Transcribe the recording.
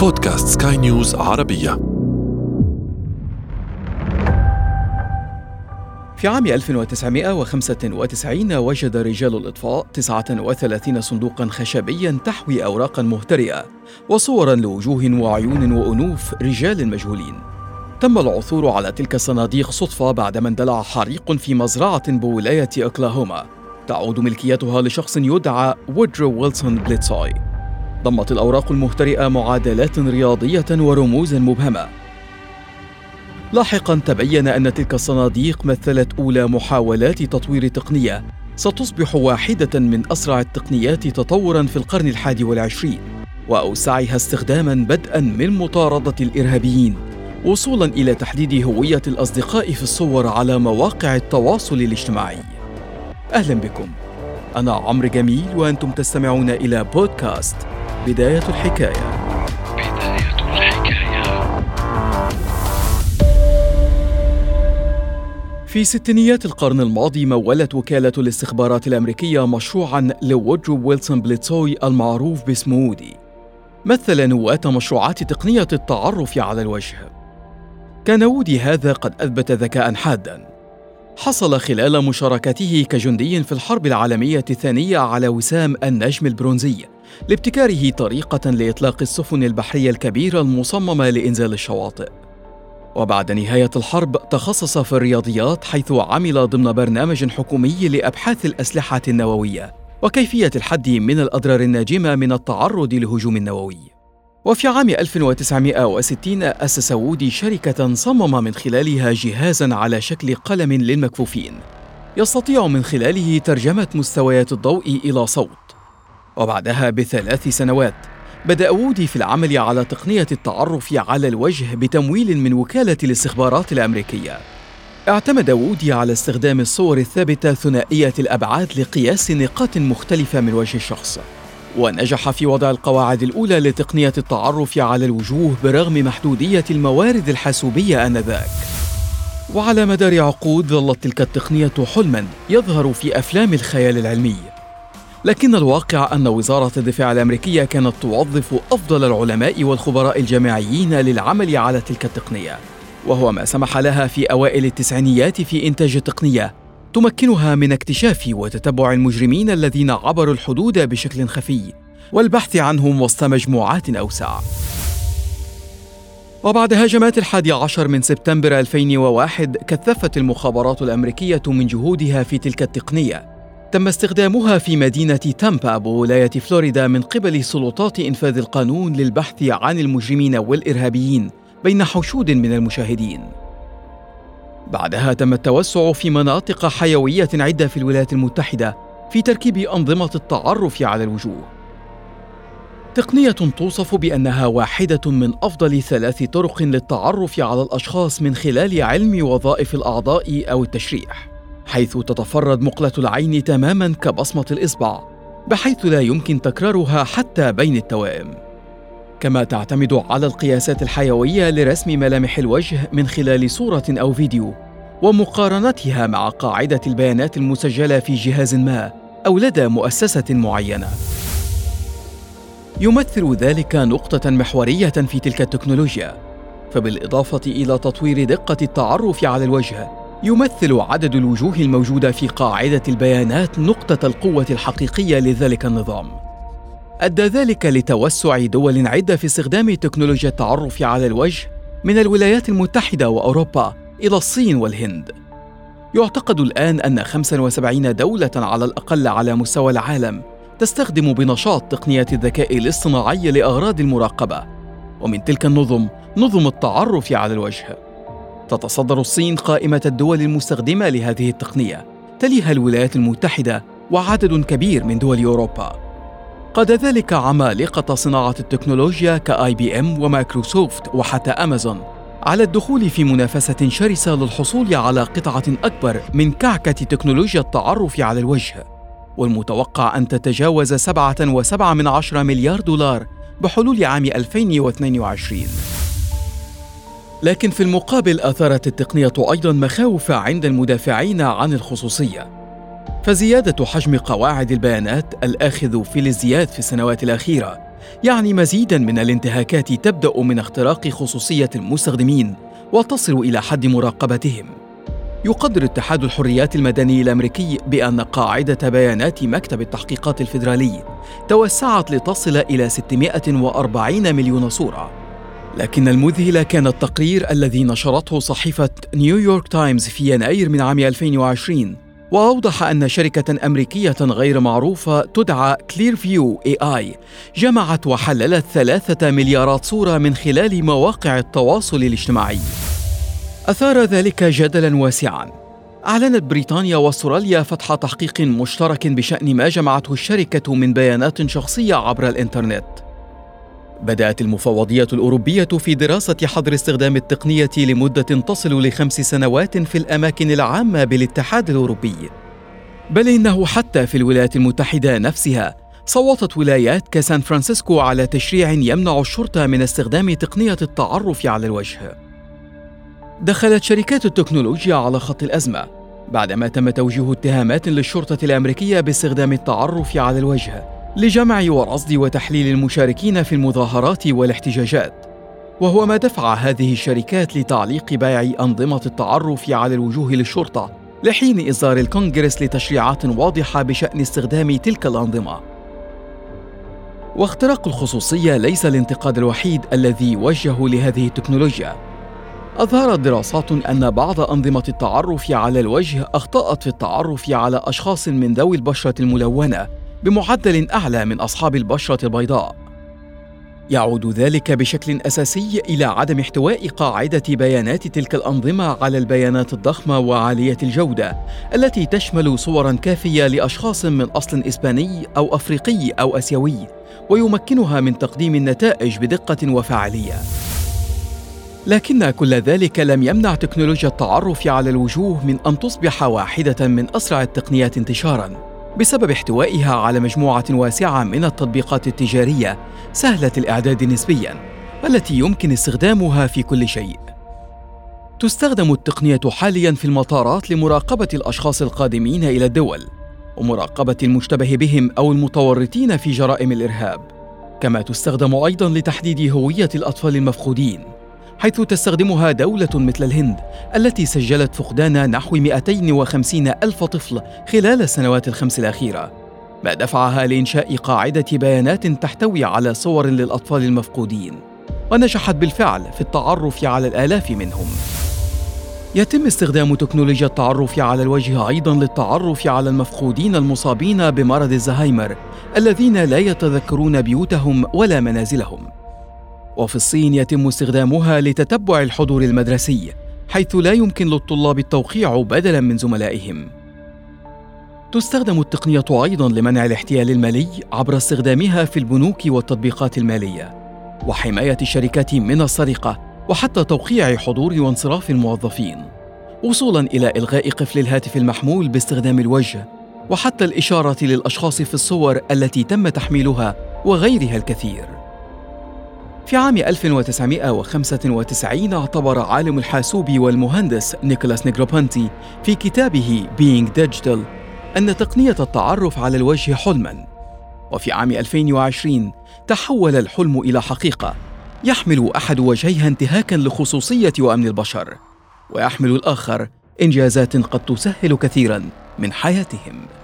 بودكاست سكاي نيوز عربية. في عام 1995 وجد رجال الإطفاء 39 صندوقا خشبيا تحوي أوراقا مهترئة وصورا لوجوه وعيون وأنوف رجال مجهولين. تم العثور على تلك الصناديق صدفة بعدما اندلع حريق في مزرعة بولاية أوكلاهوما. تعود ملكيتها لشخص يدعى وودرو ويلسون بليتسوي. ضمت الأوراق المهترئة معادلات رياضية ورموزا مبهمة. لاحقا تبين أن تلك الصناديق مثلت أولى محاولات تطوير تقنية ستصبح واحدة من أسرع التقنيات تطورا في القرن الحادي والعشرين وأوسعها استخداما بدءا من مطاردة الإرهابيين وصولا إلى تحديد هوية الأصدقاء في الصور على مواقع التواصل الاجتماعي. أهلا بكم. أنا عمرو جميل وأنتم تستمعون إلى بودكاست بداية الحكاية. بداية الحكاية في ستينيات القرن الماضي مولت وكالة الاستخبارات الأمريكية مشروعا لوودرو ويلسون بليتسوي المعروف باسم وودي. مثل نواة مشروعات تقنية التعرف على الوجه. كان وودي هذا قد أثبت ذكاء حادا. حصل خلال مشاركته كجندي في الحرب العالمية الثانية على وسام النجم البرونزي. لابتكاره طريقة لإطلاق السفن البحرية الكبيرة المصممة لإنزال الشواطئ. وبعد نهاية الحرب تخصص في الرياضيات حيث عمل ضمن برنامج حكومي لأبحاث الأسلحة النووية وكيفية الحد من الأضرار الناجمة من التعرض لهجوم نووي. وفي عام 1960 أسس وودي شركة صمم من خلالها جهازا على شكل قلم للمكفوفين يستطيع من خلاله ترجمة مستويات الضوء إلى صوت وبعدها بثلاث سنوات بدأ وودي في العمل على تقنية التعرف على الوجه بتمويل من وكالة الاستخبارات الأمريكية. اعتمد وودي على استخدام الصور الثابتة ثنائية الأبعاد لقياس نقاط مختلفة من وجه الشخص. ونجح في وضع القواعد الأولى لتقنية التعرف على الوجوه برغم محدودية الموارد الحاسوبية آنذاك. وعلى مدار عقود ظلت تلك التقنية حلما يظهر في أفلام الخيال العلمي. لكن الواقع أن وزارة الدفاع الأمريكية كانت توظف أفضل العلماء والخبراء الجامعيين للعمل على تلك التقنية. وهو ما سمح لها في أوائل التسعينيات في إنتاج تقنية تمكنها من اكتشاف وتتبع المجرمين الذين عبروا الحدود بشكل خفي والبحث عنهم وسط مجموعات أوسع. وبعد هجمات الحادي عشر من سبتمبر 2001 كثفت المخابرات الأمريكية من جهودها في تلك التقنية. تم استخدامها في مدينة تامبا بولاية فلوريدا من قبل سلطات إنفاذ القانون للبحث عن المجرمين والإرهابيين بين حشود من المشاهدين. بعدها تم التوسع في مناطق حيوية عدة في الولايات المتحدة في تركيب أنظمة التعرف على الوجوه. تقنية توصف بأنها واحدة من أفضل ثلاث طرق للتعرف على الأشخاص من خلال علم وظائف الأعضاء أو التشريح. حيث تتفرد مقلة العين تماما كبصمة الإصبع بحيث لا يمكن تكرارها حتى بين التوائم كما تعتمد على القياسات الحيوية لرسم ملامح الوجه من خلال صورة أو فيديو ومقارنتها مع قاعدة البيانات المسجلة في جهاز ما أو لدى مؤسسة معينة. يمثل ذلك نقطة محورية في تلك التكنولوجيا، فبالإضافة إلى تطوير دقة التعرف على الوجه، يمثل عدد الوجوه الموجودة في قاعدة البيانات نقطة القوة الحقيقية لذلك النظام. أدى ذلك لتوسع دول عدة في استخدام تكنولوجيا التعرف على الوجه من الولايات المتحدة وأوروبا إلى الصين والهند. يعتقد الآن أن 75 دولة على الأقل على مستوى العالم تستخدم بنشاط تقنية الذكاء الاصطناعي لأغراض المراقبة، ومن تلك النظم نظم التعرف على الوجه. تتصدر الصين قائمة الدول المستخدمة لهذه التقنية، تليها الولايات المتحدة وعدد كبير من دول أوروبا. قاد ذلك عمالقة صناعة التكنولوجيا كآي بي إم ومايكروسوفت وحتى أمازون. على الدخول في منافسة شرسة للحصول على قطعة أكبر من كعكة تكنولوجيا التعرف على الوجه. والمتوقع أن تتجاوز سبعة وسبعة من عشرة مليار دولار بحلول عام 2022 لكن في المقابل أثارت التقنية أيضا مخاوف عند المدافعين عن الخصوصية. فزيادة حجم قواعد البيانات الآخذ في الازدياد في السنوات الأخيرة يعني مزيدا من الانتهاكات تبدأ من اختراق خصوصية المستخدمين وتصل إلى حد مراقبتهم. يقدر اتحاد الحريات المدني الأمريكي بأن قاعدة بيانات مكتب التحقيقات الفيدرالي توسعت لتصل إلى 640 مليون صورة. لكن المذهل كان التقرير الذي نشرته صحيفة نيويورك تايمز في يناير من عام 2020 وأوضح أن شركة أمريكية غير معروفة تدعى Clearview AI جمعت وحللت ثلاثة مليارات صورة من خلال مواقع التواصل الاجتماعي. أثار ذلك جدلا واسعا. أعلنت بريطانيا وأستراليا فتح تحقيق مشترك بشأن ما جمعته الشركة من بيانات شخصية عبر الإنترنت. بدأت المفوضية الأوروبية في دراسة حظر استخدام التقنية لمدة تصل لخمس سنوات في الأماكن العامة بالاتحاد الأوروبي. بل إنه حتى في الولايات المتحدة نفسها صوتت ولايات كسان فرانسيسكو على تشريع يمنع الشرطة من استخدام تقنية التعرف على الوجه. دخلت شركات التكنولوجيا على خط الأزمة بعدما تم توجيه اتهامات للشرطة الأمريكية باستخدام التعرف على الوجه لجمع ورصد وتحليل المشاركين في المظاهرات والاحتجاجات. وهو ما دفع هذه الشركات لتعليق بيع أنظمة التعرف على الوجوه للشرطة لحين إصدار الكونغرس لتشريعات واضحة بشأن استخدام تلك الأنظمة. واختراق الخصوصية ليس الانتقاد الوحيد الذي وجه لهذه التكنولوجيا. أظهرت دراسات أن بعض أنظمة التعرف على الوجه أخطأت في التعرف على أشخاص من ذوي البشرة الملونة بمعدل أعلى من أصحاب البشرة البيضاء. يعود ذلك بشكل أساسي إلى عدم احتواء قاعدة بيانات تلك الأنظمة على البيانات الضخمة وعالية الجودة التي تشمل صورا كافية لأشخاص من أصل إسباني أو أفريقي أو آسيوي ويمكنها من تقديم النتائج بدقة وفاعلية. لكن كل ذلك لم يمنع تكنولوجيا التعرف على الوجوه من أن تصبح واحدة من أسرع التقنيات انتشارا. بسبب احتوائها على مجموعة واسعة من التطبيقات التجارية سهلة الإعداد نسبياً والتي يمكن استخدامها في كل شيء. تستخدم التقنية حالياً في المطارات لمراقبة الأشخاص القادمين إلى الدول ومراقبة المشتبه بهم أو المتورطين في جرائم الإرهاب. كما تستخدم أيضاً لتحديد هوية الأطفال المفقودين حيث تستخدمها دولة مثل الهند التي سجلت فقدان نحو 250 ألف طفل خلال السنوات الخمس الأخيرة. ما دفعها لإنشاء قاعدة بيانات تحتوي على صور للأطفال المفقودين. ونجحت بالفعل في التعرف على الآلاف منهم. يتم استخدام تكنولوجيا التعرف على الوجه أيضا للتعرف على المفقودين المصابين بمرض الزهايمر الذين لا يتذكرون بيوتهم ولا منازلهم. وفي الصين يتم استخدامها لتتبع الحضور المدرسي حيث لا يمكن للطلاب التوقيع بدلا من زملائهم. تستخدم التقنية أيضا لمنع الاحتيال المالي عبر استخدامها في البنوك والتطبيقات المالية وحماية الشركات من السرقة وحتى توقيع حضور وانصراف الموظفين وصولا إلى إلغاء قفل الهاتف المحمول باستخدام الوجه وحتى الإشارة للأشخاص في الصور التي تم تحميلها وغيرها الكثير. في عام 1995 اعتبر عالم الحاسوب والمهندس نيكولاس نيجروبونتي في كتابه Being Digital أن تقنية التعرف على الوجه حلما. وفي عام 2020 تحول الحلم إلى حقيقة يحمل أحد وجهيها انتهاكا لخصوصية وأمن البشر ويحمل الآخر إنجازات قد تسهل كثيرا من حياتهم.